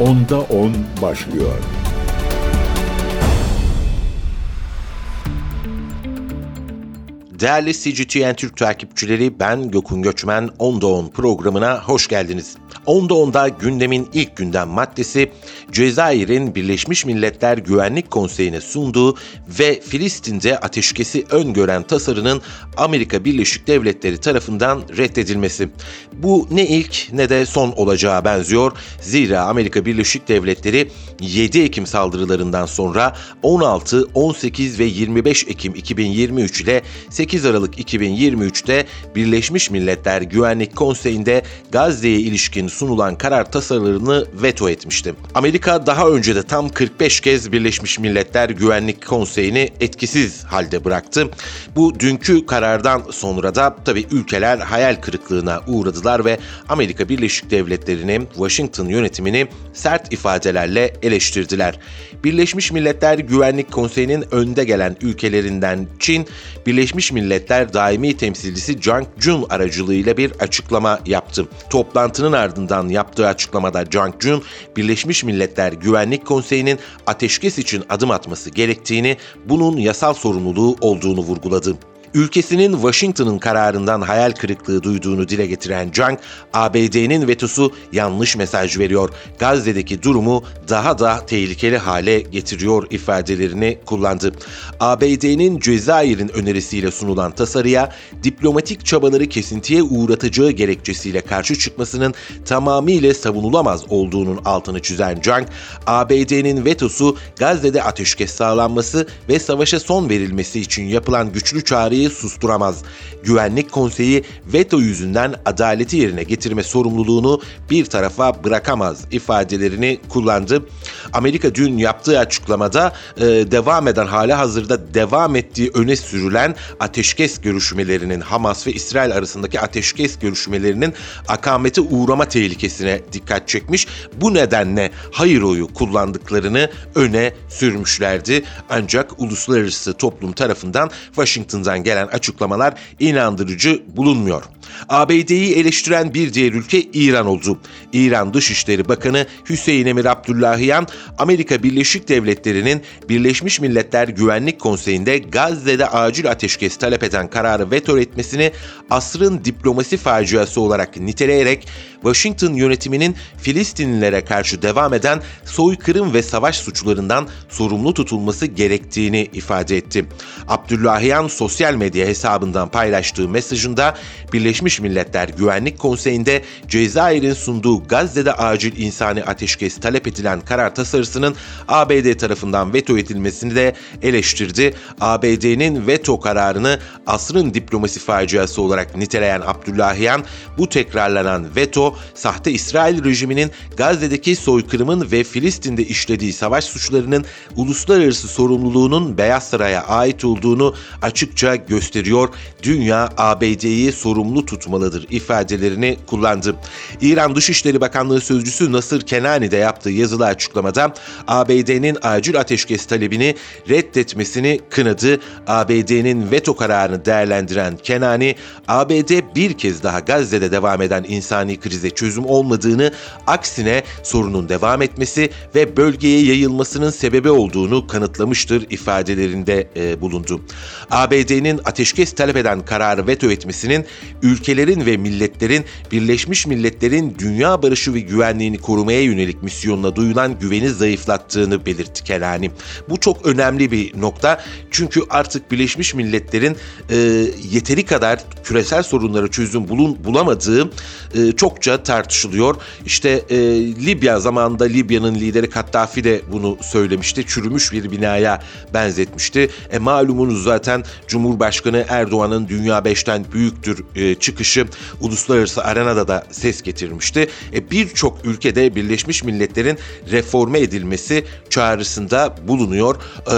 Onda 10 başlıyor. Değerli CGTN Türk takipçileri ben Gökün Göçmen Onda 10 programına hoş geldiniz. Onda Onda gündemin ilk gündem maddesi Cezayir'in Birleşmiş Milletler Güvenlik Konseyi'ne sunduğu ve Filistin'de ateşkesi öngören tasarının Amerika Birleşik Devletleri tarafından reddedilmesi. Bu ne ilk ne de son olacağı benziyor. Zira Amerika Birleşik Devletleri 7 Ekim saldırılarından sonra 16, 18 ve 25 Ekim 2023 ile 8 Aralık 2023'te Birleşmiş Milletler Güvenlik Konseyi'nde Gazze'ye ilişkin sunulan karar tasarılarını veto etmişti. Amerika daha önce de tam 45 kez Birleşmiş Milletler Güvenlik Konseyi'ni etkisiz halde bıraktı. Bu dünkü karardan sonra da tabii ülkeler hayal kırıklığına uğradılar ve Amerika Birleşik Devletleri'nin Washington yönetimini sert ifadelerle eleştirdiler. Birleşmiş Milletler Güvenlik Konseyi'nin önde gelen ülkelerinden Çin, Birleşmiş Milletler Daimi Temsilcisi Jang Jun aracılığıyla bir açıklama yaptı. Toplantının ardından yaptığı açıklamada Jang Jun, Birleşmiş Milletler Güvenlik Konseyi'nin ateşkes için adım atması gerektiğini, bunun yasal sorumluluğu olduğunu vurguladı. Ülkesinin Washington'ın kararından hayal kırıklığı duyduğunu dile getiren Jang, ABD'nin vetosu yanlış mesaj veriyor, Gazze'deki durumu daha da tehlikeli hale getiriyor ifadelerini kullandı. ABD'nin Cezayir'in önerisiyle sunulan tasarıya diplomatik çabaları kesintiye uğratacağı gerekçesiyle karşı çıkmasının tamamıyla savunulamaz olduğunun altını çizen Jang, ABD'nin vetosu Gazze'de ateşkes sağlanması ve savaşa son verilmesi için yapılan güçlü çağrıyı susturamaz. Güvenlik Konseyi veto yüzünden adaleti yerine getirme sorumluluğunu bir tarafa bırakamaz ifadelerini kullandı. Amerika dün yaptığı açıklamada e, devam eden hali hazırda devam ettiği öne sürülen ateşkes görüşmelerinin Hamas ve İsrail arasındaki ateşkes görüşmelerinin akamete uğrama tehlikesine dikkat çekmiş. Bu nedenle hayır oyu kullandıklarını öne sürmüşlerdi. Ancak uluslararası toplum tarafından Washington'dan gelen açıklamalar inandırıcı bulunmuyor. ABD'yi eleştiren bir diğer ülke İran oldu. İran Dışişleri Bakanı Hüseyin Emir Abdullahiyan, Amerika Birleşik Devletleri'nin Birleşmiş Milletler Güvenlik Konseyi'nde Gazze'de acil ateşkes talep eden kararı veto etmesini asrın diplomasi faciası olarak niteleyerek Washington yönetiminin Filistinlilere karşı devam eden soykırım ve savaş suçlarından sorumlu tutulması gerektiğini ifade etti. Abdullahiyan sosyal medya hesabından paylaştığı mesajında Birleşmiş Milletler Güvenlik Konseyi'nde Cezayir'in sunduğu Gazze'de acil insani ateşkes talep edilen karar tasarısının ABD tarafından veto edilmesini de eleştirdi. ABD'nin veto kararını asrın diplomasi faciası olarak niteleyen Abdullahiyan bu tekrarlanan veto sahte İsrail rejiminin Gazze'deki soykırımın ve Filistin'de işlediği savaş suçlarının uluslararası sorumluluğunun Beyaz Saray'a ait olduğunu açıkça gösteriyor. Dünya ABD'yi sorumlu tutmalıdır ifadelerini kullandı. İran Dışişleri Bakanlığı Sözcüsü Nasır Kenani de yaptığı yazılı açıklamada ABD'nin acil ateşkes talebini reddetmesini kınadı. ABD'nin veto kararını değerlendiren Kenani, ABD bir kez daha Gazze'de devam eden insani krize çözüm olmadığını, aksine sorunun devam etmesi ve bölgeye yayılmasının sebebi olduğunu kanıtlamıştır ifadelerinde e, bulundu. ABD'nin ateşkes talep eden kararı veto etmesinin ülkelerin ve milletlerin Birleşmiş Milletler'in dünya barışı ve güvenliğini korumaya yönelik misyonuna duyulan güveni zayıflattığını belirtti Kelani. Bu çok önemli bir nokta çünkü artık Birleşmiş Milletler'in e, yeteri kadar küresel sorunlara çözüm bulun, bulamadığı e, çokça tartışılıyor. İşte e, Libya zamanında Libya'nın lideri Kaddafi de bunu söylemişti. Çürümüş bir binaya benzetmişti. E, malumunuz zaten Cumhurbaşkanı Erdoğan'ın Dünya 5'ten büyüktür e, çıkışı uluslararası arenada da ses getirmişti. E, Birçok ülkede Birleşmiş Milletler'in reforme edilmesi çağrısında bulunuyor. E,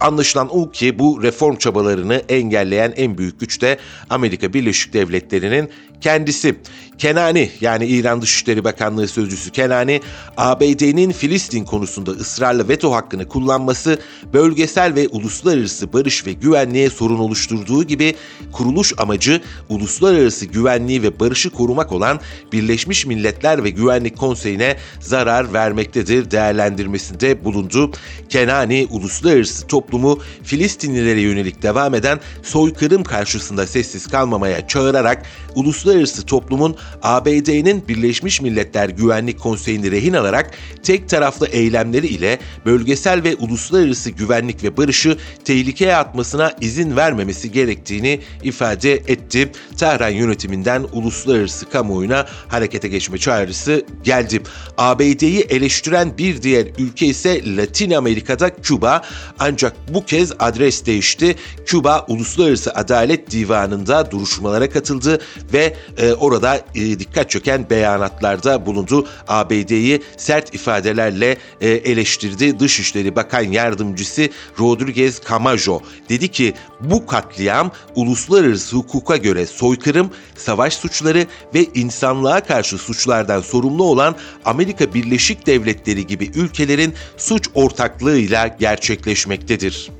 Anlaşılan o ki bu reform çabalarını engelleyen en büyük güç de Amerika Birleşik Devletleri'nin kendisi. Kenani yani İran Dışişleri Bakanlığı Sözcüsü Kenani, ABD'nin Filistin konusunda ısrarlı veto hakkını kullanması bölgesel ve uluslararası barış ve güvenliğe sorun oluşturduğu gibi kuruluş amacı uluslararası güvenliği ve barışı korumak olan Birleşmiş Milletler ve Güvenlik Konseyi'ne zarar vermektedir değerlendirmesinde bulundu. Kenani uluslararası toplumu Filistinlilere yönelik devam eden soykırım karşısında sessiz kalmamaya çağırarak uluslararası toplumun ABD'nin Birleşmiş Milletler Güvenlik Konseyi'ni rehin alarak tek taraflı eylemleri ile bölgesel ve uluslararası güvenlik ve barışı tehlikeye atmasına izin vermemesi gerektiğini ifade etti. Tahran yönetiminden uluslararası kamuoyuna harekete geçme çağrısı geldi. ABD'yi eleştiren bir diğer ülke ise Latin Amerika'da Küba ancak bu kez adres değişti. Küba Uluslararası Adalet Divanı'nda duruşmalara katıldı ve e, orada e, dikkat çöken beyanatlarda bulundu. ABD'yi sert ifadelerle e, eleştirdi. Dışişleri Bakan Yardımcısı Rodriguez Camacho dedi ki bu katliam uluslararası hukuka göre soykırım, savaş suçları ve insanlığa karşı suçlardan sorumlu olan Amerika Birleşik Devletleri gibi ülkelerin suç ortaklığıyla gerçekleşmektedir.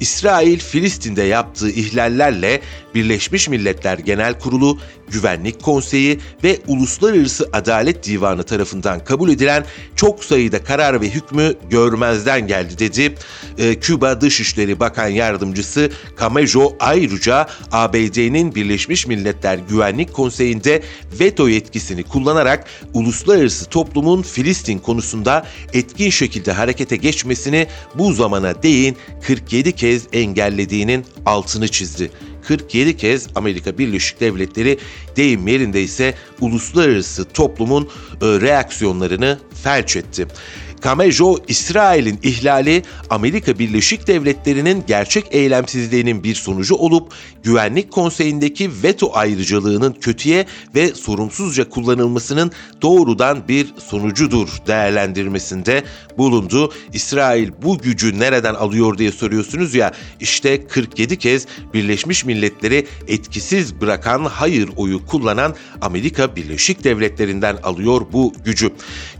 İsrail Filistin'de yaptığı ihlallerle Birleşmiş Milletler Genel Kurulu, Güvenlik Konseyi ve Uluslararası Adalet Divanı tarafından kabul edilen çok sayıda karar ve hükmü görmezden geldi dedi. Ee, Küba Dışişleri Bakan Yardımcısı Camejo ayrıca ABD'nin Birleşmiş Milletler Güvenlik Konseyi'nde veto yetkisini kullanarak uluslararası toplumun Filistin konusunda etkin şekilde harekete geçmesini bu zamana değin 47 kez engellediğinin altını çizdi. 47 kez Amerika Birleşik Devletleri deyim yerinde ise uluslararası toplumun e, reaksiyonlarını felç etti. Kamejo, İsrail'in ihlali Amerika Birleşik Devletleri'nin gerçek eylemsizliğinin bir sonucu olup Güvenlik Konseyi'ndeki veto ayrıcalığının kötüye ve sorumsuzca kullanılmasının doğrudan bir sonucudur değerlendirmesinde bulundu. İsrail bu gücü nereden alıyor diye soruyorsunuz ya işte 47 kez Birleşmiş Milletleri etkisiz bırakan hayır oyu kullanan Amerika Birleşik Devletleri'nden alıyor bu gücü.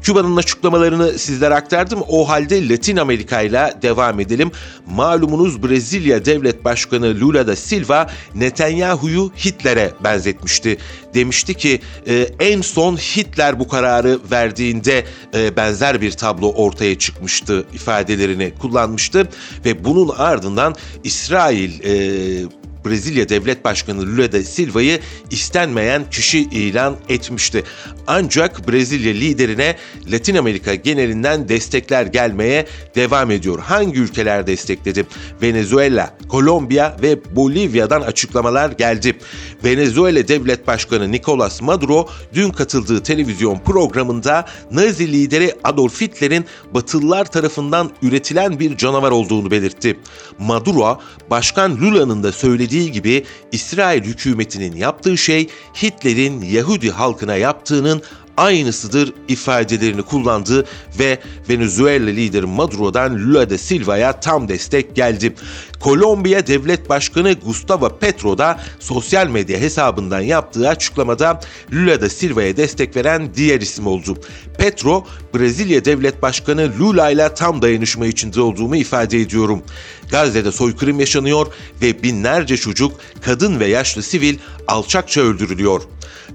Küba'nın açıklamalarını aktardım. O halde Latin Amerika ile devam edelim. Malumunuz Brezilya Devlet Başkanı Lula da Silva Netanyahu'yu Hitler'e benzetmişti. Demişti ki e, en son Hitler bu kararı verdiğinde e, benzer bir tablo ortaya çıkmıştı ifadelerini kullanmıştı ve bunun ardından İsrail e, Brezilya Devlet Başkanı Lula da Silva'yı istenmeyen kişi ilan etmişti. Ancak Brezilya liderine Latin Amerika genelinden destekler gelmeye devam ediyor. Hangi ülkeler destekledi? Venezuela, Kolombiya ve Bolivya'dan açıklamalar geldi. Venezuela Devlet Başkanı Nicolas Maduro dün katıldığı televizyon programında Nazi lideri Adolf Hitler'in Batılılar tarafından üretilen bir canavar olduğunu belirtti. Maduro, Başkan Lula'nın da söylediği söylediği gibi İsrail hükümetinin yaptığı şey Hitler'in Yahudi halkına yaptığının aynısıdır ifadelerini kullandı ve Venezuela lideri Maduro'dan Lula da Silva'ya tam destek geldi. Kolombiya Devlet Başkanı Gustavo Petro da sosyal medya hesabından yaptığı açıklamada Lula da Silva'ya destek veren diğer isim oldu. Petro, Brezilya Devlet Başkanı Lula ile tam dayanışma içinde olduğumu ifade ediyorum. Gazze'de soykırım yaşanıyor ve binlerce çocuk, kadın ve yaşlı sivil alçakça öldürülüyor.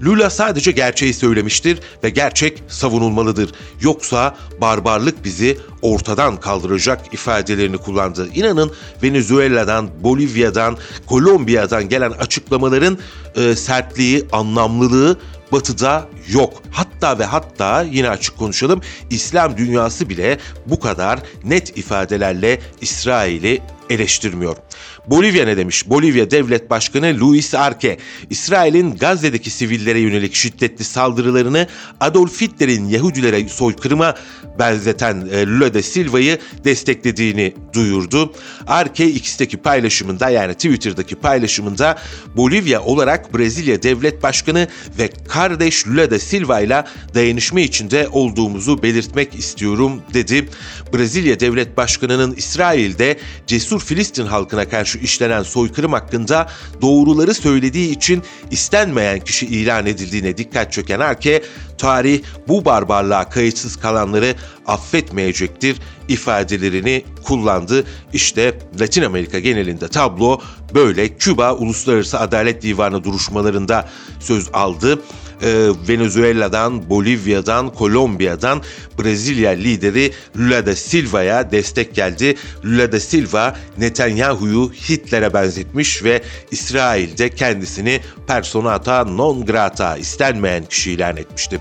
Lula sadece gerçeği söylemiştir ve gerçek savunulmalıdır. Yoksa barbarlık bizi ortadan kaldıracak ifadelerini kullandı. İnanın Venezuela'dan, Bolivya'dan, Kolombiya'dan gelen açıklamaların e, sertliği, anlamlılığı Batı'da yok. Hatta ve hatta yine açık konuşalım İslam dünyası bile bu kadar net ifadelerle İsrail'i eleştirmiyor. Bolivya ne demiş? Bolivya Devlet Başkanı Luis Arce, İsrail'in Gazze'deki sivillere yönelik şiddetli saldırılarını Adolf Hitler'in Yahudilere soykırıma benzeten e, Lula da Silva'yı desteklediğini duyurdu. Arce X'teki paylaşımında yani Twitter'daki paylaşımında Bolivya olarak Brezilya Devlet Başkanı ve kardeş Lula da Silva ile dayanışma içinde olduğumuzu belirtmek istiyorum dedi. Brezilya Devlet Başkanı'nın İsrail'de cesur Filistin halkına karşı karşı işlenen soykırım hakkında doğruları söylediği için istenmeyen kişi ilan edildiğine dikkat çeken Arke, tarih bu barbarlığa kayıtsız kalanları affetmeyecektir ifadelerini kullandı. İşte Latin Amerika genelinde tablo böyle Küba Uluslararası Adalet Divanı duruşmalarında söz aldı e, Venezuela'dan, Bolivya'dan, Kolombiya'dan Brezilya lideri Lula da Silva'ya destek geldi. Lula da Silva Netanyahu'yu Hitler'e benzetmiş ve İsrail'de kendisini personata non grata istenmeyen kişi ilan etmişti.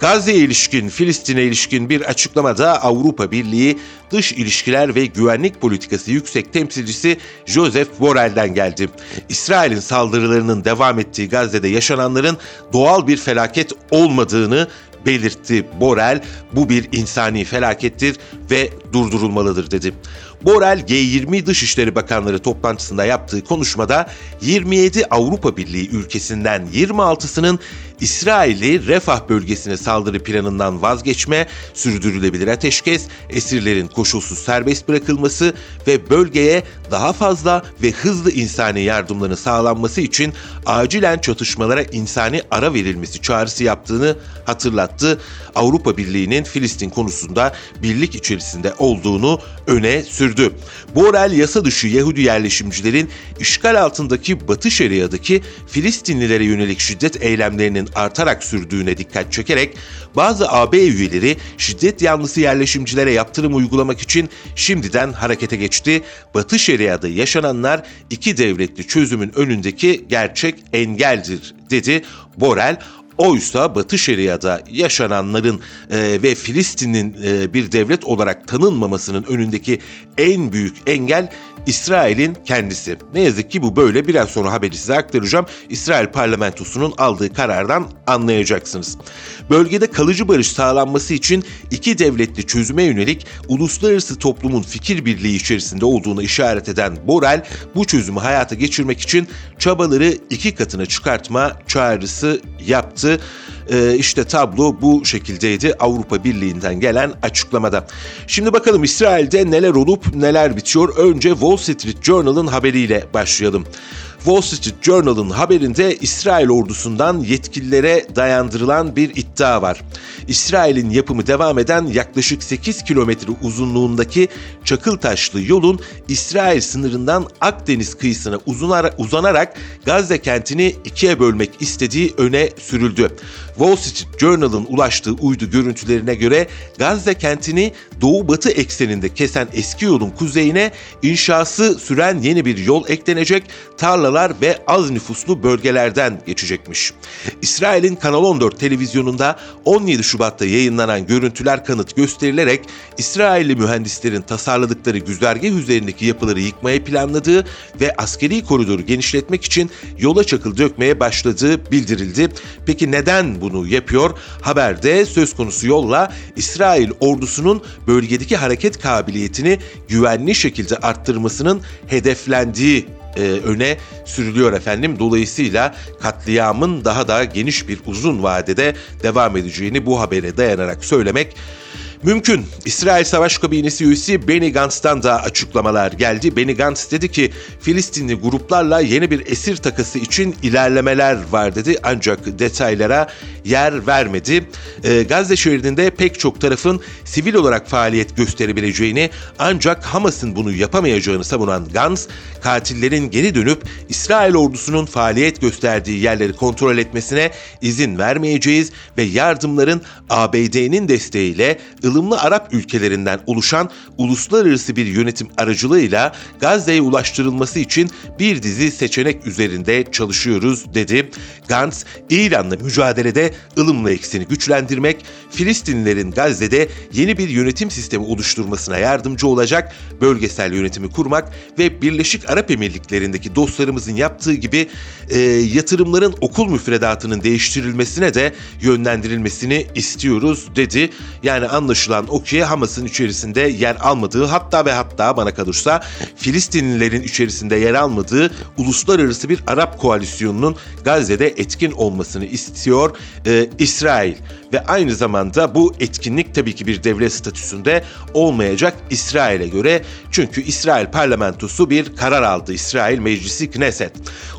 Gazze'ye ilişkin, Filistin'e ilişkin bir açıklamada Avrupa Birliği Dış İlişkiler ve Güvenlik Politikası Yüksek Temsilcisi Joseph Borrell'den geldi. İsrail'in saldırılarının devam ettiği Gazze'de yaşananların doğal bir felaket olmadığını belirtti Borel. Bu bir insani felakettir ve durdurulmalıdır dedi. Borel G20 Dışişleri Bakanları toplantısında yaptığı konuşmada 27 Avrupa Birliği ülkesinden 26'sının İsrail'i Refah bölgesine saldırı planından vazgeçme, sürdürülebilir ateşkes, esirlerin koşulsuz serbest bırakılması ve bölgeye daha fazla ve hızlı insani yardımların sağlanması için acilen çatışmalara insani ara verilmesi çağrısı yaptığını hatırlattı. Avrupa Birliği'nin Filistin konusunda birlik içerisinde olduğunu öne sürdü. Borel yasa dışı Yahudi yerleşimcilerin işgal altındaki Batı Şeria'daki Filistinlilere yönelik şiddet eylemlerinin artarak sürdüğüne dikkat çekerek bazı AB üyeleri şiddet yanlısı yerleşimcilere yaptırım uygulamak için şimdiden harekete geçti. Batı Şeria'da yaşananlar iki devletli çözümün önündeki gerçek engeldir dedi Borel. Oysa Batı Şeria'da yaşananların e, ve Filistin'in e, bir devlet olarak tanınmamasının önündeki en büyük engel İsrail'in kendisi. Ne yazık ki bu böyle. Biraz sonra haberi size aktaracağım. İsrail parlamentosunun aldığı karardan anlayacaksınız. Bölgede kalıcı barış sağlanması için iki devletli çözüme yönelik uluslararası toplumun fikir birliği içerisinde olduğunu işaret eden Borel, bu çözümü hayata geçirmek için çabaları iki katına çıkartma çağrısı yaptı. Ee, işte tablo bu şekildeydi Avrupa Birliği'nden gelen açıklamada. Şimdi bakalım İsrail'de neler olup neler bitiyor. Önce Wall Street Journal'ın haberiyle başlayalım. Wall Street Journal'ın haberinde İsrail ordusundan yetkililere dayandırılan bir iddia var. İsrail'in yapımı devam eden yaklaşık 8 kilometre uzunluğundaki çakıl taşlı yolun İsrail sınırından Akdeniz kıyısına uzanarak Gazze kentini ikiye bölmek istediği öne sürüldü. Wall Street Journal'ın ulaştığı uydu görüntülerine göre Gazze kentini doğu-batı ekseninde kesen eski yolun kuzeyine inşası süren yeni bir yol eklenecek, tarlalar ve az nüfuslu bölgelerden geçecekmiş. İsrail'in Kanal 14 televizyonunda 17 Şubat'ta yayınlanan görüntüler kanıt gösterilerek İsrailli mühendislerin tasarladıkları güzergah üzerindeki yapıları yıkmaya planladığı ve askeri koridoru genişletmek için yola çakıl dökmeye başladığı bildirildi. Peki neden bunu yapıyor? Haberde söz konusu yolla İsrail ordusunun bölgedeki hareket kabiliyetini güvenli şekilde arttırmasının hedeflendiği e, öne sürülüyor efendim. Dolayısıyla katliamın daha da geniş bir uzun vadede devam edeceğini bu habere dayanarak söylemek mümkün. İsrail Savaş Kabinesi üyesi Benny Gantz'tan da açıklamalar geldi. Benny Gantz dedi ki Filistinli gruplarla yeni bir esir takası için ilerlemeler var dedi ancak detaylara yer vermedi. E, Gazze şeridinde pek çok tarafın sivil olarak faaliyet gösterebileceğini ancak Hamas'ın bunu yapamayacağını savunan Gantz, katillerin geri dönüp İsrail ordusunun faaliyet gösterdiği yerleri kontrol etmesine izin vermeyeceğiz ve yardımların ABD'nin desteğiyle ılımlı Arap ülkelerinden oluşan uluslararası bir yönetim aracılığıyla Gazze'ye ulaştırılması için bir dizi seçenek üzerinde çalışıyoruz dedi. Gantz, İran'la mücadelede ılımlı ekseni güçlendirmek, Filistinlilerin Gazze'de yeni bir yönetim sistemi oluşturmasına yardımcı olacak, bölgesel yönetimi kurmak ve Birleşik Arap Emirlikleri'ndeki dostlarımızın yaptığı gibi e, yatırımların okul müfredatının değiştirilmesine de yönlendirilmesini istiyoruz dedi. Yani anlaşılan o ki Hamas'ın içerisinde yer almadığı hatta ve hatta bana kalırsa Filistinlilerin içerisinde yer almadığı uluslararası bir Arap koalisyonunun Gazze'de etkin olmasını istiyor e, İsrail. ve aynı zamanda bu etkinlik tabii ki bir devlet statüsünde olmayacak İsrail'e göre. Çünkü İsrail parlamentosu bir karar aldı. İsrail Meclisi Knesset.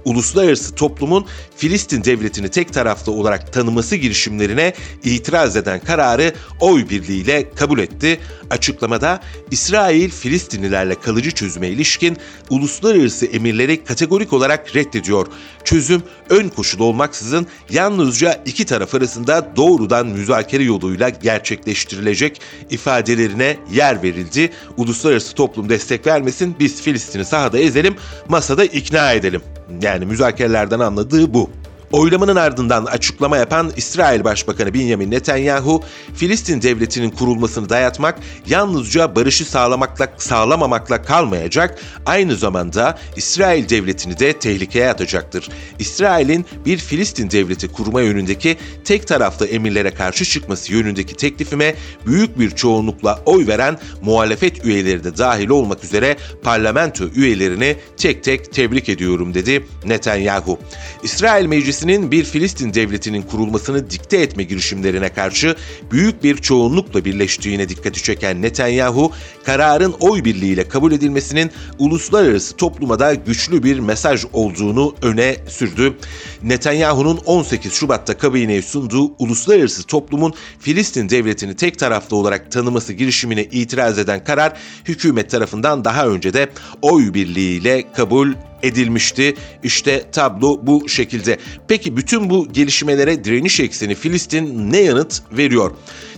Uluslararası toplumun Filistin devletini tek taraflı olarak tanıması girişimlerine itiraz eden kararı oy birliğiyle kabul etti. Açıklamada İsrail Filistinlilerle kalıcı çözüme ilişkin uluslararası emirleri kategorik olarak reddediyor. Çözüm ön koşul olmaksızın yalnızca iki taraf arasında doğrudan müzakere yoluyla gerçekleştirilecek ifadelerine yer verildi. Uluslararası toplum destek vermesin biz Filistin'i sahada ezelim masada ikna edelim. Yani müzakerelerden anladığı bu. Oylamanın ardından açıklama yapan İsrail Başbakanı Benjamin Netanyahu, Filistin devletinin kurulmasını dayatmak yalnızca barışı sağlamakla sağlamamakla kalmayacak, aynı zamanda İsrail devletini de tehlikeye atacaktır. İsrail'in bir Filistin devleti kurma yönündeki tek taraflı emirlere karşı çıkması yönündeki teklifime büyük bir çoğunlukla oy veren muhalefet üyeleri de dahil olmak üzere parlamento üyelerini tek tek tebrik ediyorum dedi Netanyahu. İsrail Meclisi Meclisi'nin bir Filistin devletinin kurulmasını dikte etme girişimlerine karşı büyük bir çoğunlukla birleştiğine dikkati çeken Netanyahu, kararın oy birliğiyle kabul edilmesinin uluslararası topluma da güçlü bir mesaj olduğunu öne sürdü. Netanyahu'nun 18 Şubat'ta kabineye sunduğu uluslararası toplumun Filistin devletini tek taraflı olarak tanıması girişimine itiraz eden karar hükümet tarafından daha önce de oy birliğiyle kabul edilmişti. İşte tablo bu şekilde. Peki bütün bu gelişmelere direniş ekseni Filistin ne yanıt veriyor?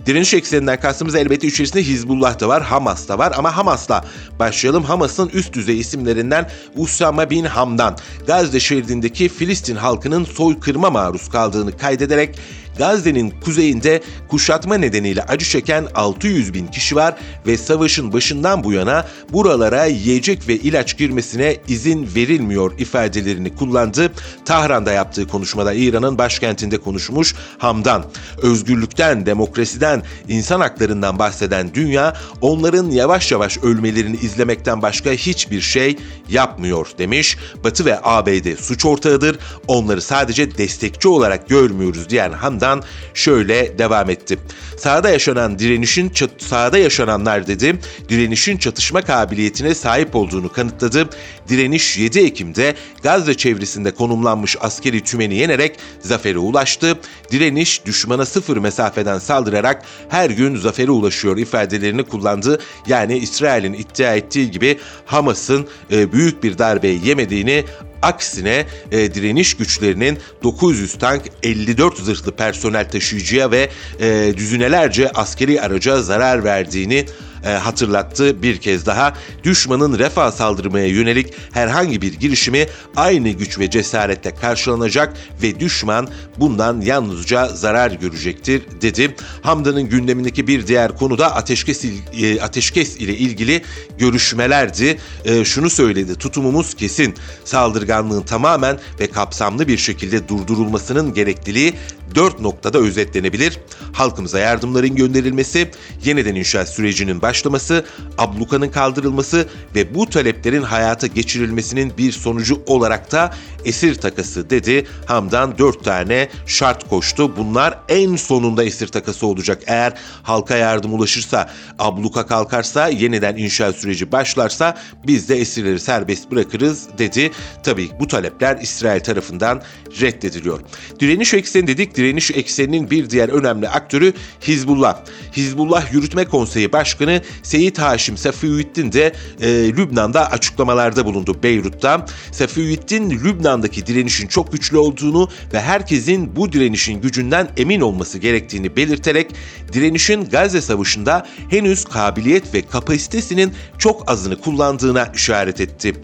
Direniş ekseninden kastımız elbette içerisinde Hizbullah da var, Hamas da var ama Hamas'la başlayalım. Hamas'ın üst düzey isimlerinden Usama bin Hamdan, Gazze şeridindeki Filistin halkının soykırıma maruz kaldığını kaydederek Gazze'nin kuzeyinde kuşatma nedeniyle acı çeken 600 bin kişi var ve savaşın başından bu yana buralara yiyecek ve ilaç girmesine izin verilmiyor ifadelerini kullandı. Tahran'da yaptığı konuşmada İran'ın başkentinde konuşmuş Hamdan. Özgürlükten, demokrasiden, insan haklarından bahseden dünya onların yavaş yavaş ölmelerini izlemekten başka hiçbir şey yapmıyor demiş. Batı ve ABD suç ortağıdır. Onları sadece destekçi olarak görmüyoruz diyen Hamdan ardından şöyle devam etti. Sahada yaşanan direnişin sahada yaşananlar dedi, direnişin çatışma kabiliyetine sahip olduğunu kanıtladı. Direniş 7 Ekim'de Gazze çevresinde konumlanmış askeri tümeni yenerek zafere ulaştı. Direniş düşmana sıfır mesafeden saldırarak her gün zafere ulaşıyor ifadelerini kullandı. Yani İsrail'in iddia ettiği gibi Hamas'ın e, büyük bir darbe yemediğini Aksine e, direniş güçlerinin 900 tank, 54 zırhlı personel taşıyıcıya ve e, düzinelerce askeri araca zarar verdiğini e, hatırlattı bir kez daha. Düşmanın refah saldırmaya yönelik herhangi bir girişimi aynı güç ve cesaretle karşılanacak ve düşman bundan yalnızca zarar görecektir dedi. Hamdan'ın gündemindeki bir diğer konu da ateşkes, e, ateşkes ile ilgili görüşmelerdi. E, şunu söyledi tutumumuz kesin saldırganlığın tamamen ve kapsamlı bir şekilde durdurulmasının gerekliliği dört noktada özetlenebilir. Halkımıza yardımların gönderilmesi, yeniden inşaat sürecinin başlaması, ablukanın kaldırılması ve bu taleplerin hayata geçirilmesinin bir sonucu olarak da esir takası dedi. Hamdan dört tane şart koştu. Bunlar en sonunda esir takası olacak. Eğer halka yardım ulaşırsa, abluka kalkarsa, yeniden inşaat süreci başlarsa biz de esirleri serbest bırakırız dedi. Tabii bu talepler İsrail tarafından reddediliyor. Direniş ekseni dedik. Direniş ekseninin bir diğer önemli aktörü Hizbullah. Hizbullah Yürütme Konseyi Başkanı Seyit Haşim Safiyüddin de e, Lübnan'da açıklamalarda bulundu Beyrut'ta. Safiyüddin Lübnan'daki direnişin çok güçlü olduğunu ve herkesin bu direnişin gücünden emin olması gerektiğini belirterek direnişin Gazze Savaşı'nda henüz kabiliyet ve kapasitesinin çok azını kullandığına işaret etti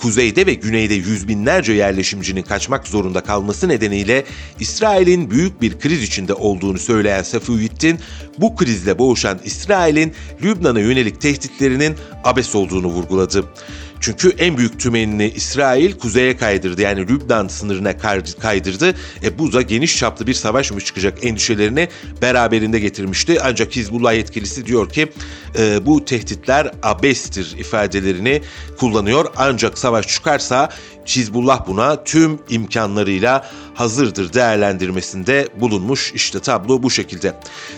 kuzeyde ve güneyde yüz binlerce yerleşimcinin kaçmak zorunda kalması nedeniyle İsrail'in büyük bir kriz içinde olduğunu söyleyen Safiyüddin, bu krizle boğuşan İsrail'in Lübnan'a yönelik tehditlerinin abes olduğunu vurguladı. Çünkü en büyük tümenini İsrail kuzeye kaydırdı. Yani Lübnan sınırına kaydırdı. E bu da geniş çaplı bir savaş mı çıkacak endişelerini beraberinde getirmişti. Ancak Hizbullah yetkilisi diyor ki e, bu tehditler abestir ifadelerini kullanıyor. Ancak savaş çıkarsa Hizbullah buna tüm imkanlarıyla hazırdır değerlendirmesinde bulunmuş. İşte tablo bu şekilde.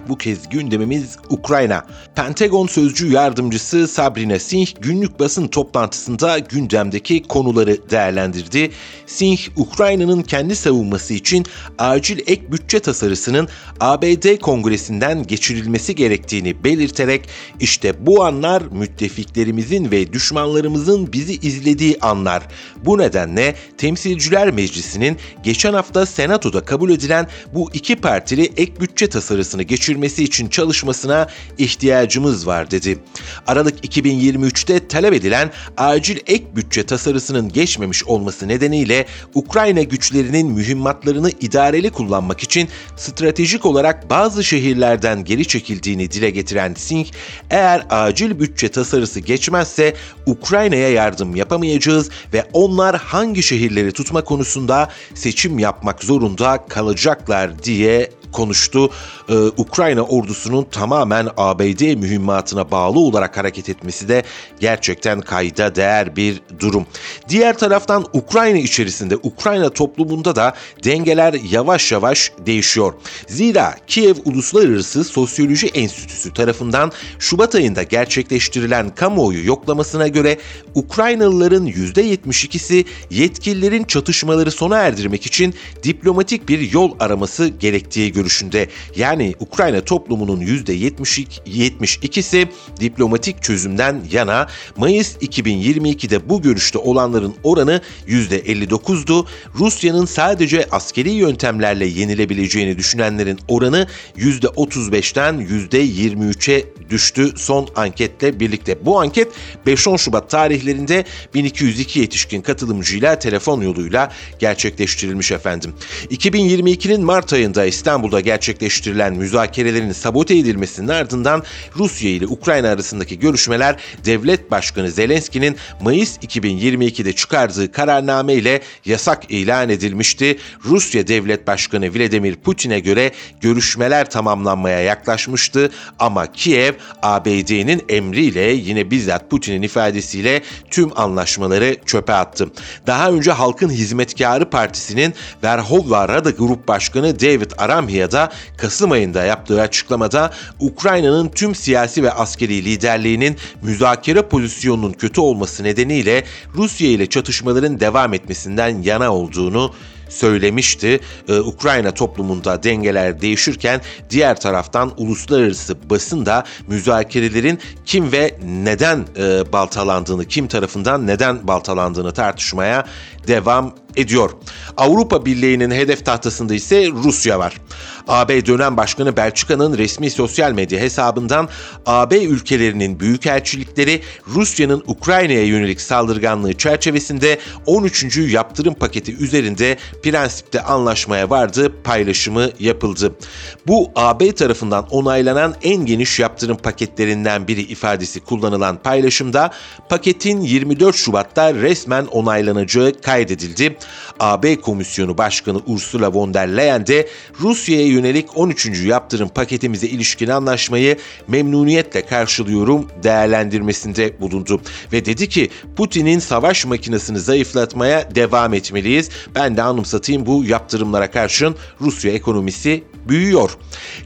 Bu kez gündemimiz Ukrayna. Pentagon sözcü yardımcısı Sabrina Singh günlük basın toplantısında gündemdeki konuları değerlendirdi. Singh, Ukrayna'nın kendi savunması için acil ek bütçe tasarısının ABD Kongresi'nden geçirilmesi gerektiğini belirterek işte bu anlar müttefiklerimizin ve düşmanlarımızın bizi izlediği anlar. Bu nedenle Temsilciler Meclisi'nin geçen hafta Senato'da kabul edilen bu iki partili ek bütçe tasarısını geçirmesi için çalışmasına ihtiyacımız var dedi. Aralık 2023'te talep edilen acil ek bütçe tasarısının geçmemiş olması nedeniyle Ukrayna güçlerinin mühimmatlarını idareli kullanmak için stratejik olarak bazı şehirlerden geri çekildiğini dile getiren Singh, eğer acil bütçe tasarısı geçmezse Ukrayna'ya yardım yapamayacağız ve onlar hangi şehirleri tutma konusunda seçim yapmak zorunda kalacaklar diye konuştu. Ee, Ukrayna ordusunun tamamen ABD mühimmatına bağlı olarak hareket etmesi de gerçekten kayda değer bir durum. Diğer taraftan Ukrayna içerisinde, Ukrayna toplumunda da dengeler yavaş yavaş değişiyor. Zira Kiev Uluslararası Sosyoloji Enstitüsü tarafından Şubat ayında gerçekleştirilen kamuoyu yoklamasına göre Ukraynalıların %72'si yetkililerin çatışmaları sona erdirmek için diplomatik bir yol araması gerektiği görüşünde. Yani Ukrayna toplumunun %72'si diplomatik çözümden yana. Mayıs 2022'de bu görüşte olanların oranı %59'du. Rusya'nın sadece askeri yöntemlerle yenilebileceğini düşünenlerin oranı %35'ten %23'e düştü son anketle birlikte. Bu anket 5-10 Şubat tarihlerinde 1202 yetişkin katılımcıyla telefon yoluyla gerçekleştirilmiş efendim. 2022'nin Mart ayında İstanbul'da gerçekleştirilen müzakerelerin sabote edilmesinin ardından Rusya ile Ukrayna arasındaki görüşmeler Devlet Başkanı Zelenski'nin Mayıs 2022'de çıkardığı kararname ile yasak ilan edilmişti. Rusya Devlet Başkanı Vladimir Putin'e göre görüşmeler tamamlanmaya yaklaşmıştı ama Kiev ABD'nin emriyle yine bizzat Putin'in ifadesiyle tüm anlaşmaları çöpe attı. Daha önce Halkın Hizmetkarı Partisi'nin Verhovna Rada Grup Başkanı David Aramhia da Kasım ayında yaptığı açıklamada Ukrayna'nın tüm siyasi ve askeri liderliğinin müzakere pozisyonunun kötü olması nedeniyle Rusya ile çatışmaların devam etmesinden yana olduğunu söylemişti. Ee, Ukrayna toplumunda dengeler değişirken diğer taraftan uluslararası basın da müzakerelerin kim ve neden e, baltalandığını, kim tarafından neden baltalandığını tartışmaya devam ediyor. Avrupa Birliği'nin hedef tahtasında ise Rusya var. AB dönem başkanı Belçika'nın resmi sosyal medya hesabından AB ülkelerinin büyükelçilikleri Rusya'nın Ukrayna'ya yönelik saldırganlığı çerçevesinde 13. yaptırım paketi üzerinde prensipte anlaşmaya vardı paylaşımı yapıldı. Bu AB tarafından onaylanan en geniş yaptırım paketlerinden biri ifadesi kullanılan paylaşımda paketin 24 Şubat'ta resmen onaylanacağı kaydedildi. AB Komisyonu Başkanı Ursula von der Leyen de Rusya'ya yönelik 13. yaptırım paketimize ilişkin anlaşmayı memnuniyetle karşılıyorum değerlendirmesinde bulundu. Ve dedi ki Putin'in savaş makinesini zayıflatmaya devam etmeliyiz. Ben de anımsatayım bu yaptırımlara karşın Rusya ekonomisi büyüyor.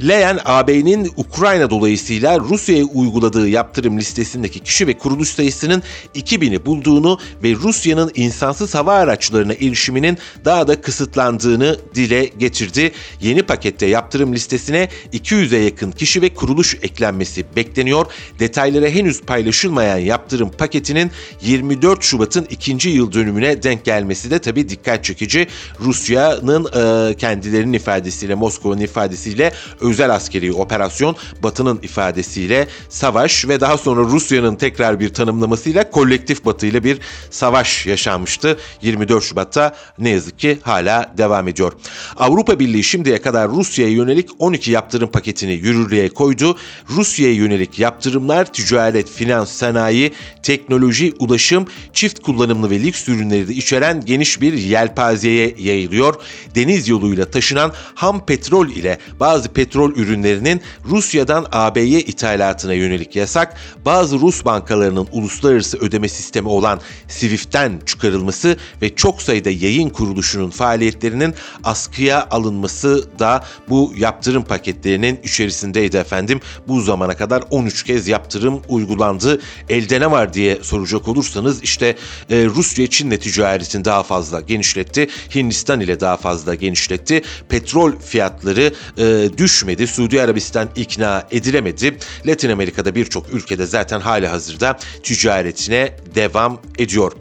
Leyen AB'nin Ukrayna dolayısıyla Rusya'ya uyguladığı yaptırım listesindeki kişi ve kuruluş sayısının 2000'i bulduğunu ve Rusya'nın insansız hava araçlarına erişiminin daha da kısıtlandığını dile getirdi. Yeni pakette yaptırım listesine 200'e yakın kişi ve kuruluş eklenmesi bekleniyor. Detayları henüz paylaşılmayan yaptırım paketinin 24 Şubat'ın ikinci yıl dönümüne denk gelmesi de tabii dikkat çekici. Rusya'nın e, kendilerinin ifadesiyle Moskova'nın ifadesiyle özel askeri operasyon, Batı'nın ifadesiyle savaş ve daha sonra Rusya'nın tekrar bir tanımlamasıyla kolektif Batı ile bir savaş yaşanmıştı. 24 Şubat'ta ne yazık ki hala devam ediyor. Avrupa Birliği şimdiye kadar Rusya Rusya'ya yönelik 12 yaptırım paketini yürürlüğe koydu. Rusya'ya yönelik yaptırımlar ticaret, finans, sanayi, teknoloji, ulaşım, çift kullanımlı ve lüks ürünleri de içeren geniş bir yelpazeye yayılıyor. Deniz yoluyla taşınan ham petrol ile bazı petrol ürünlerinin Rusya'dan AB'ye ithalatına yönelik yasak, bazı Rus bankalarının uluslararası ödeme sistemi olan SWIFT'ten çıkarılması ve çok sayıda yayın kuruluşunun faaliyetlerinin askıya alınması da bu yaptırım paketlerinin içerisindeydi efendim. Bu zamana kadar 13 kez yaptırım uygulandı. Elde ne var diye soracak olursanız işte e, Rusya Çin'le ticaretini daha fazla genişletti. Hindistan ile daha fazla genişletti. Petrol fiyatları e, düşmedi. Suudi Arabistan ikna edilemedi. Latin Amerika'da birçok ülkede zaten hali hazırda ticaretine devam ediyor.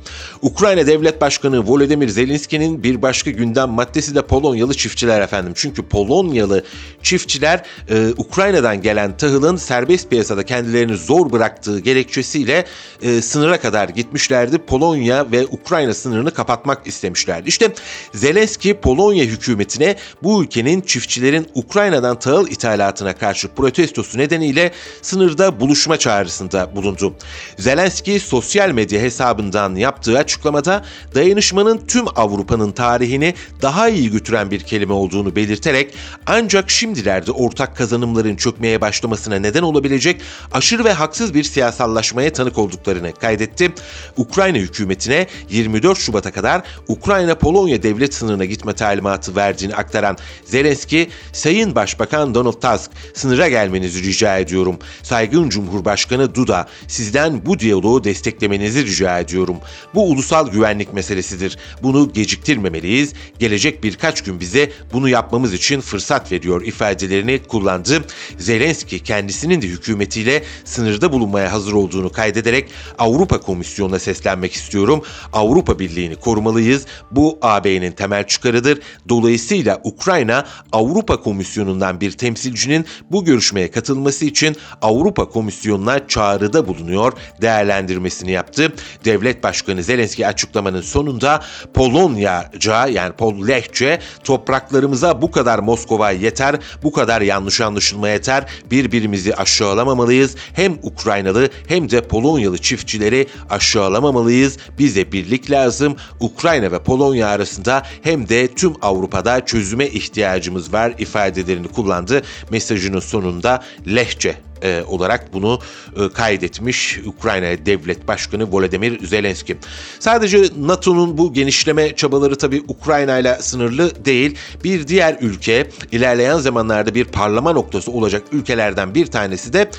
Ukrayna Devlet Başkanı Volodymyr Zelenski'nin bir başka gündem maddesi de Polonyalı çiftçiler efendim. Çünkü Polonyalı çiftçiler e, Ukrayna'dan gelen tahılın serbest piyasada kendilerini zor bıraktığı gerekçesiyle e, sınıra kadar gitmişlerdi. Polonya ve Ukrayna sınırını kapatmak istemişlerdi. İşte Zelenski Polonya hükümetine bu ülkenin çiftçilerin Ukrayna'dan tahıl ithalatına karşı protestosu nedeniyle sınırda buluşma çağrısında bulundu. Zelenski sosyal medya hesabından yaptığı açıklamada dayanışmanın tüm Avrupa'nın tarihini daha iyi götüren bir kelime olduğunu belirterek ancak şimdilerde ortak kazanımların çökmeye başlamasına neden olabilecek aşırı ve haksız bir siyasallaşmaya tanık olduklarını kaydetti. Ukrayna hükümetine 24 Şubat'a kadar Ukrayna-Polonya devlet sınırına gitme talimatı verdiğini aktaran Zelenski, Sayın Başbakan Donald Tusk, sınıra gelmenizi rica ediyorum. Saygın Cumhurbaşkanı Duda, sizden bu diyaloğu desteklemenizi rica ediyorum. Bu ulusal güvenlik meselesidir. Bunu geciktirmemeliyiz. Gelecek birkaç gün bize bunu yapmamız için fırsat veriyor ifadelerini kullandı. Zelenski kendisinin de hükümetiyle sınırda bulunmaya hazır olduğunu kaydederek Avrupa Komisyonu'na seslenmek istiyorum. Avrupa Birliği'ni korumalıyız. Bu AB'nin temel çıkarıdır. Dolayısıyla Ukrayna Avrupa Komisyonu'ndan bir temsilcinin bu görüşmeye katılması için Avrupa Komisyonu'na çağrıda bulunuyor değerlendirmesini yaptı. Devlet Başkanı Zelenski açıklamanın sonunda Polonyaca yani Pollehçe topraklarımıza bu kadar Moskova yeter, bu kadar yanlış anlaşılma yeter, birbirimizi aşağılamamalıyız. Hem Ukraynalı hem de Polonyalı çiftçileri aşağılamamalıyız. Bize birlik lazım. Ukrayna ve Polonya arasında hem de tüm Avrupa'da çözüme ihtiyacımız var ifadelerini kullandı. Mesajının sonunda lehçe e, olarak bunu e, kaydetmiş Ukrayna Devlet Başkanı Volodymyr Zelenski. Sadece NATO'nun bu genişleme çabaları tabii Ukrayna ile sınırlı değil. Bir diğer ülke ilerleyen zamanlarda bir parlama noktası olacak ülkelerden bir tanesi de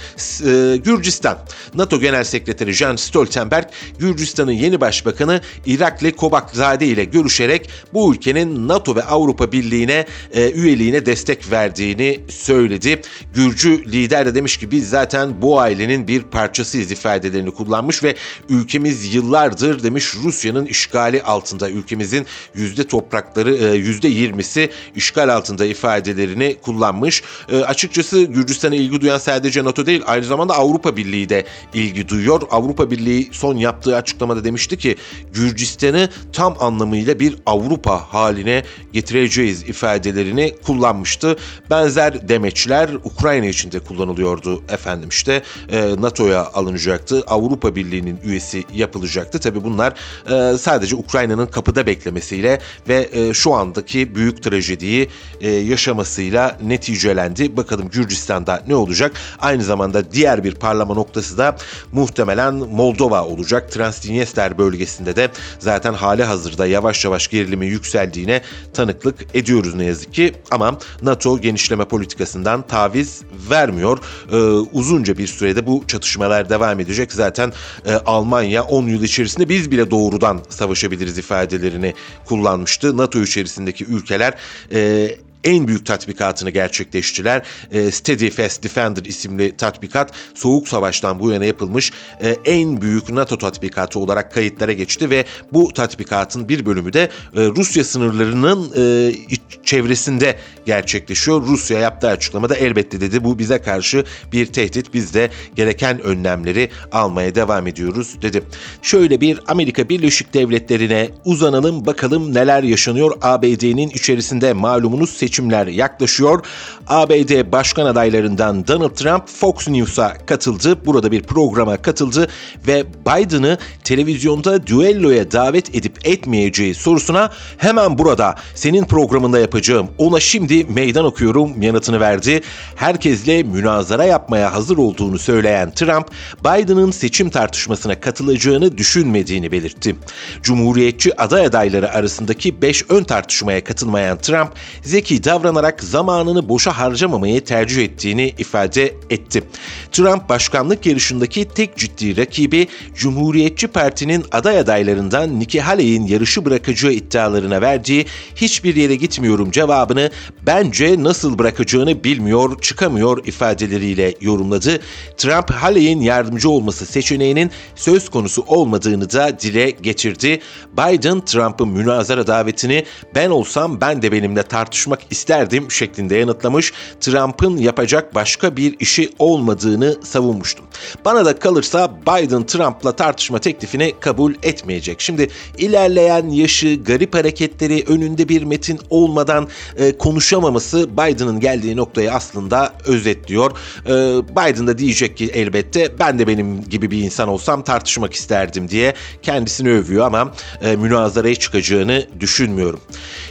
e, Gürcistan. NATO Genel Sekreteri Jens Stoltenberg Gürcistan'ın yeni başbakanı Irakli Kobakzade ile görüşerek bu ülkenin NATO ve Avrupa Birliği'ne e, üyeliğine destek verdiğini söyledi. Gürcü lider de demiş ki biz zaten bu ailenin bir parçasıyız ifadelerini kullanmış ve ülkemiz yıllardır demiş Rusya'nın işgali altında ülkemizin yüzde toprakları e, yüzde yirmisi işgal altında ifadelerini kullanmış. E, açıkçası Gürcistan'a ilgi duyan sadece NATO değil aynı zamanda Avrupa Birliği de ilgi duyuyor. Avrupa Birliği son yaptığı açıklamada demişti ki Gürcistan'ı tam anlamıyla bir Avrupa haline getireceğiz ifadelerini kullanmıştı. Benzer demeçler Ukrayna için de kullanılıyordu efendim işte e, NATO'ya alınacaktı. Avrupa Birliği'nin üyesi yapılacaktı. Tabii bunlar e, sadece Ukrayna'nın kapıda beklemesiyle ve e, şu andaki büyük trajediyi e, yaşamasıyla neticelendi. Bakalım Gürcistan'da ne olacak? Aynı zamanda diğer bir parlama noktası da muhtemelen Moldova olacak. Transdniester bölgesinde de zaten hali hazırda yavaş yavaş gerilimin yükseldiğine tanıklık ediyoruz ne yazık ki. Ama NATO genişleme politikasından taviz vermiyor. Ee, uzunca bir sürede bu çatışmalar devam edecek. Zaten e, Almanya 10 yıl içerisinde biz bile doğrudan savaşabiliriz ifadelerini kullanmıştı. NATO içerisindeki ülkeler e, en büyük tatbikatını gerçekleştiler. E, Steady Fast Defender isimli tatbikat Soğuk Savaş'tan bu yana yapılmış e, en büyük NATO tatbikatı olarak kayıtlara geçti ve bu tatbikatın bir bölümü de e, Rusya sınırlarının e, çevresinde gerçekleşiyor. Rusya yaptığı açıklamada elbette dedi bu bize karşı bir tehdit. Biz de gereken önlemleri almaya devam ediyoruz dedi. Şöyle bir Amerika Birleşik Devletleri'ne uzanalım bakalım neler yaşanıyor ABD'nin içerisinde malumunuz seçim seçimler yaklaşıyor. ABD başkan adaylarından Donald Trump Fox News'a katıldı. Burada bir programa katıldı ve Biden'ı televizyonda düelloya davet edip etmeyeceği sorusuna hemen burada senin programında yapacağım ona şimdi meydan okuyorum yanıtını verdi. Herkesle münazara yapmaya hazır olduğunu söyleyen Trump, Biden'ın seçim tartışmasına katılacağını düşünmediğini belirtti. Cumhuriyetçi aday adayları arasındaki 5 ön tartışmaya katılmayan Trump, zeki davranarak zamanını boşa harcamamayı tercih ettiğini ifade etti. Trump başkanlık yarışındaki tek ciddi rakibi Cumhuriyetçi Parti'nin aday adaylarından Nikki Haley'in yarışı bırakacağı iddialarına verdiği hiçbir yere gitmiyorum cevabını bence nasıl bırakacağını bilmiyor, çıkamıyor ifadeleriyle yorumladı. Trump Haley'in yardımcı olması seçeneğinin söz konusu olmadığını da dile getirdi. Biden Trump'ın münazara davetini ben olsam ben de benimle tartışmak isterdim şeklinde yanıtlamış. Trump'ın yapacak başka bir işi olmadığını savunmuştum. Bana da kalırsa Biden Trump'la tartışma teklifini kabul etmeyecek. Şimdi ilerleyen yaşı, garip hareketleri, önünde bir metin olmadan e, konuşamaması Biden'ın geldiği noktayı aslında özetliyor. E, Biden da diyecek ki elbette ben de benim gibi bir insan olsam tartışmak isterdim diye kendisini övüyor ama e, münazaraya çıkacağını düşünmüyorum.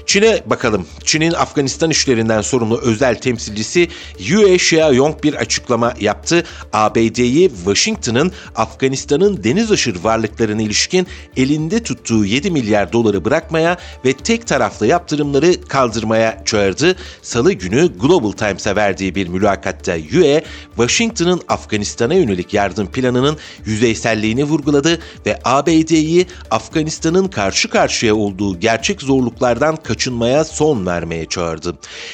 Çin'e bakalım. Çin'in Afganistan işlerinden sorumlu özel temsilcisi Yue Xiaoyong bir açıklama yaptı. ABD'yi Washington'ın Afganistan'ın deniz aşırı varlıklarına ilişkin elinde tuttuğu 7 milyar doları bırakmaya ve tek taraflı yaptırımları kaldırmaya çağırdı. Salı günü Global Times'a verdiği bir mülakatta Yue, Washington'ın Afganistan'a yönelik yardım planının yüzeyselliğini vurguladı ve ABD'yi Afganistan'ın karşı karşıya olduğu gerçek zorluklardan kaçınmaya son vermeye çağırdı.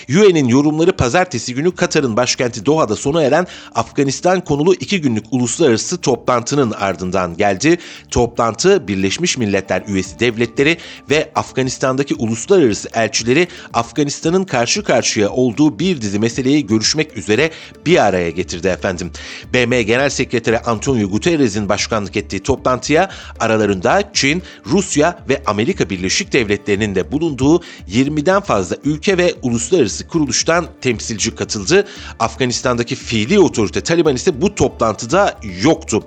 Yue'nin yorumları pazartesi günü Katar'ın başkenti Doha'da sona eren Afganistan konulu iki günlük uluslararası toplantının ardından geldi. Toplantı Birleşmiş Milletler üyesi devletleri ve Afganistan'daki uluslararası elçileri Afganistan'ın karşı karşıya olduğu bir dizi meseleyi görüşmek üzere bir araya getirdi efendim. BM Genel Sekreteri Antonio Guterres'in başkanlık ettiği toplantıya aralarında Çin, Rusya ve Amerika Birleşik Devletleri'nin de bulunduğu 20'den fazla ülke ve uluslararası kuruluştan temsilci katıldı. Afganistan'daki fiili otorite Taliban ise bu toplantıda yoktu.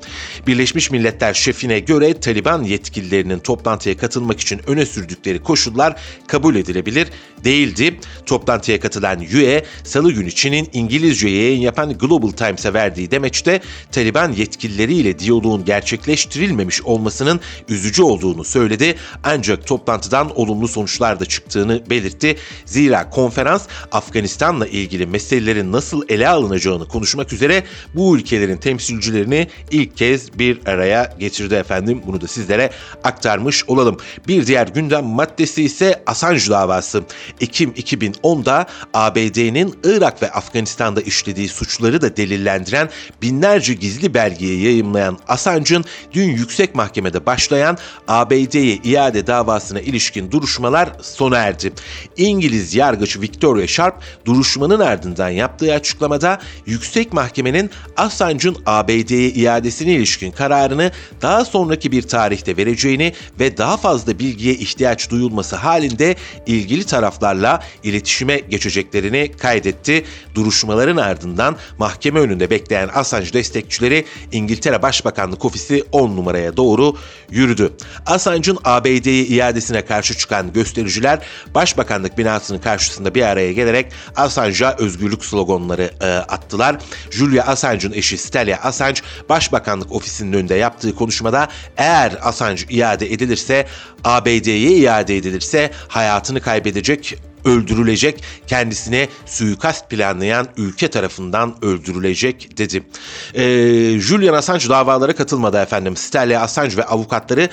Birleşmiş Milletler şefine göre Taliban yetkililerinin toplantıya katılmak için öne sürdükleri koşullar kabul edilebilir değildi. Toplantıya katılan Yue, salı günü Çin'in İngilizce yayın yapan Global Times'a verdiği demeçte Taliban yetkilileriyle diyaloğun gerçekleştirilmemiş olmasının üzücü olduğunu söyledi. Ancak toplantıdan olumlu sonuçlar da çıktığını belirtti. Zira konferans Afganistan'la ilgili meselelerin nasıl ele alınacağını konuşmak üzere bu ülkelerin temsilcilerini ilk kez bir araya getirdi efendim. Bunu da sizlere aktarmış olalım. Bir diğer gündem maddesi ise Assange davası. Ekim 2010'da ABD'nin Irak ve Afganistan'da işlediği suçları da delillendiren binlerce gizli belgeyi yayımlayan Assange'ın dün yüksek mahkemede başlayan ABD'ye iade davasına ilişkin duruşmalar sona erdi. İngiliz yargıç Victoria Sharp duruşmanın ardından yaptığı açıklamada yüksek mahkemenin Assange'ın ABD'ye iadesine ilişkin kararını daha sonraki bir tarihte vereceğini ve daha fazla bilgiye ihtiyaç duyulması halinde ilgili taraflarla iletişime geçeceklerini kaydetti. Duruşmaların ardından mahkeme önünde bekleyen Assange destekçileri İngiltere Başbakanlık Ofisi 10 numaraya doğru yürüdü. Assange'ın ABD'ye iadesine karşı çıkan göstericiler Başbakanlık binasının karşısında bir araya gelerek Assange'a özgürlük sloganları e, attılar. Julia Assange'ın eşi Stella Assange Başbakanlık Ofisi'nin önünde yaptığı konuşmada eğer Assange iade edilirse ABD'ye iade edilirse hayatını kaybedecek öldürülecek, kendisine suikast planlayan ülke tarafından öldürülecek dedi. Ee, Julian Assange davalara katılmadı efendim. Stella Assange ve avukatları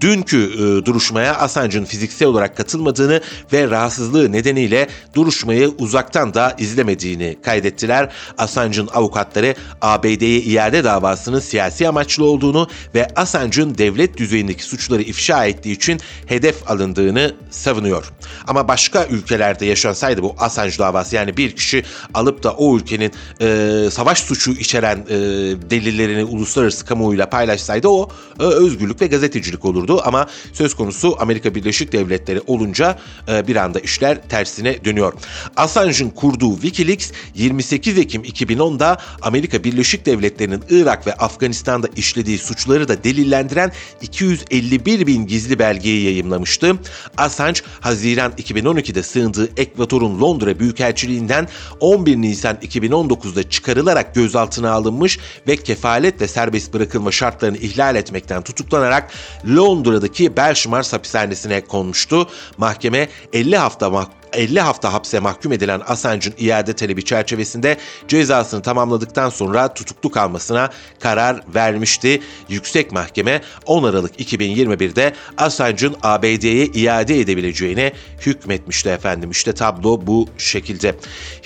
dünkü e, duruşmaya Assange'ın fiziksel olarak katılmadığını ve rahatsızlığı nedeniyle duruşmayı uzaktan da izlemediğini kaydettiler. Assange'ın avukatları ABD'ye iade davasının siyasi amaçlı olduğunu ve Assange'ın devlet düzeyindeki suçları ifşa ettiği için hedef alındığını savunuyor. Ama başka ülkelerde yaşansaydı bu Assange davası yani bir kişi alıp da o ülkenin e, savaş suçu içeren e, delillerini uluslararası kamuoyuyla paylaşsaydı o e, özgürlük ve gazetecilik olurdu gidiyordu ama söz konusu Amerika Birleşik Devletleri olunca e, bir anda işler tersine dönüyor. Assange'ın kurduğu Wikileaks 28 Ekim 2010'da Amerika Birleşik Devletleri'nin Irak ve Afganistan'da işlediği suçları da delillendiren 251 bin gizli belgeyi yayımlamıştı. Assange, Haziran 2012'de sığındığı Ekvator'un Londra Büyükelçiliğinden 11 Nisan 2019'da çıkarılarak gözaltına alınmış ve kefaletle serbest bırakılma şartlarını ihlal etmekten tutuklanarak Londra'daki Belşmars hapishanesine konmuştu. Mahkeme 50 hafta 50 hafta hapse mahkum edilen Assange'ın iade talebi çerçevesinde cezasını tamamladıktan sonra tutuklu kalmasına karar vermişti. Yüksek Mahkeme 10 Aralık 2021'de Assange'ın ABD'ye iade edebileceğine hükmetmişti efendim. İşte tablo bu şekilde.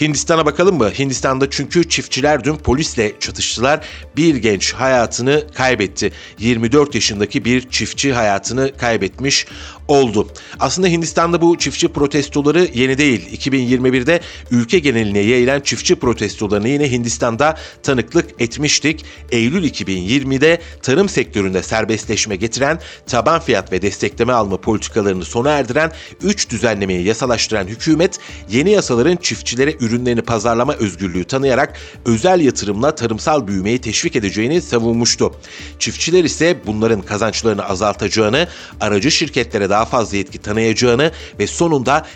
Hindistan'a bakalım mı? Hindistan'da çünkü çiftçiler dün polisle çatıştılar. Bir genç hayatını kaybetti. 24 yaşındaki bir çiftçi hayatını kaybetmiş oldu. Aslında Hindistan'da bu çiftçi protestoları yeni değil. 2021'de ülke geneline yayılan çiftçi protestolarını yine Hindistan'da tanıklık etmiştik. Eylül 2020'de tarım sektöründe serbestleşme getiren, taban fiyat ve destekleme alma politikalarını sona erdiren 3 düzenlemeyi yasalaştıran hükümet yeni yasaların çiftçilere ürünlerini pazarlama özgürlüğü tanıyarak özel yatırımla tarımsal büyümeyi teşvik edeceğini savunmuştu. Çiftçiler ise bunların kazançlarını azaltacağını, aracı şirketlere daha fazla yetki tanıyacağını ve sonunda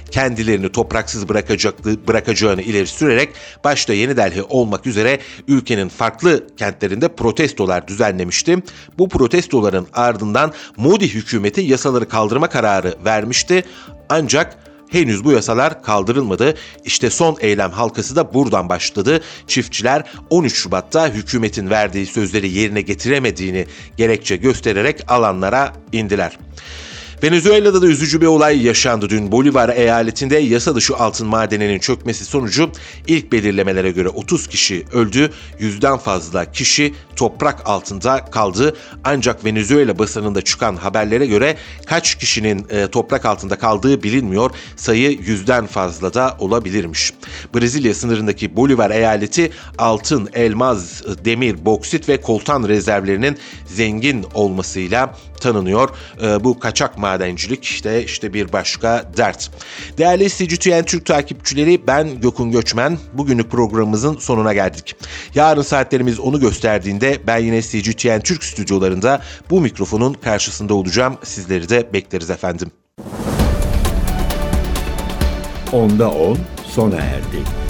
kendilerini topraksız bırakacağını ileri sürerek başta Yeni Delhi olmak üzere ülkenin farklı kentlerinde protestolar düzenlemişti. Bu protestoların ardından Modi hükümeti yasaları kaldırma kararı vermişti. Ancak Henüz bu yasalar kaldırılmadı. İşte son eylem halkası da buradan başladı. Çiftçiler 13 Şubat'ta hükümetin verdiği sözleri yerine getiremediğini gerekçe göstererek alanlara indiler. Venezuela'da da üzücü bir olay yaşandı dün. Bolivar eyaletinde yasa dışı altın madeninin çökmesi sonucu ilk belirlemelere göre 30 kişi öldü, yüzden fazla kişi toprak altında kaldı. Ancak Venezuela basınında çıkan haberlere göre kaç kişinin e, toprak altında kaldığı bilinmiyor. Sayı yüzden fazla da olabilirmiş. Brezilya sınırındaki Bolivar eyaleti altın, elmaz, demir, boksit ve koltan rezervlerinin zengin olmasıyla tanınıyor. E, bu kaçak madencilik işte işte bir başka dert. Değerli CGTN Türk takipçileri ben Gökün Göçmen. Bugünlük programımızın sonuna geldik. Yarın saatlerimiz onu gösterdiğinde ben yine CGTN Türk stüdyolarında bu mikrofonun karşısında olacağım. Sizleri de bekleriz efendim. Onda 10 sona erdi.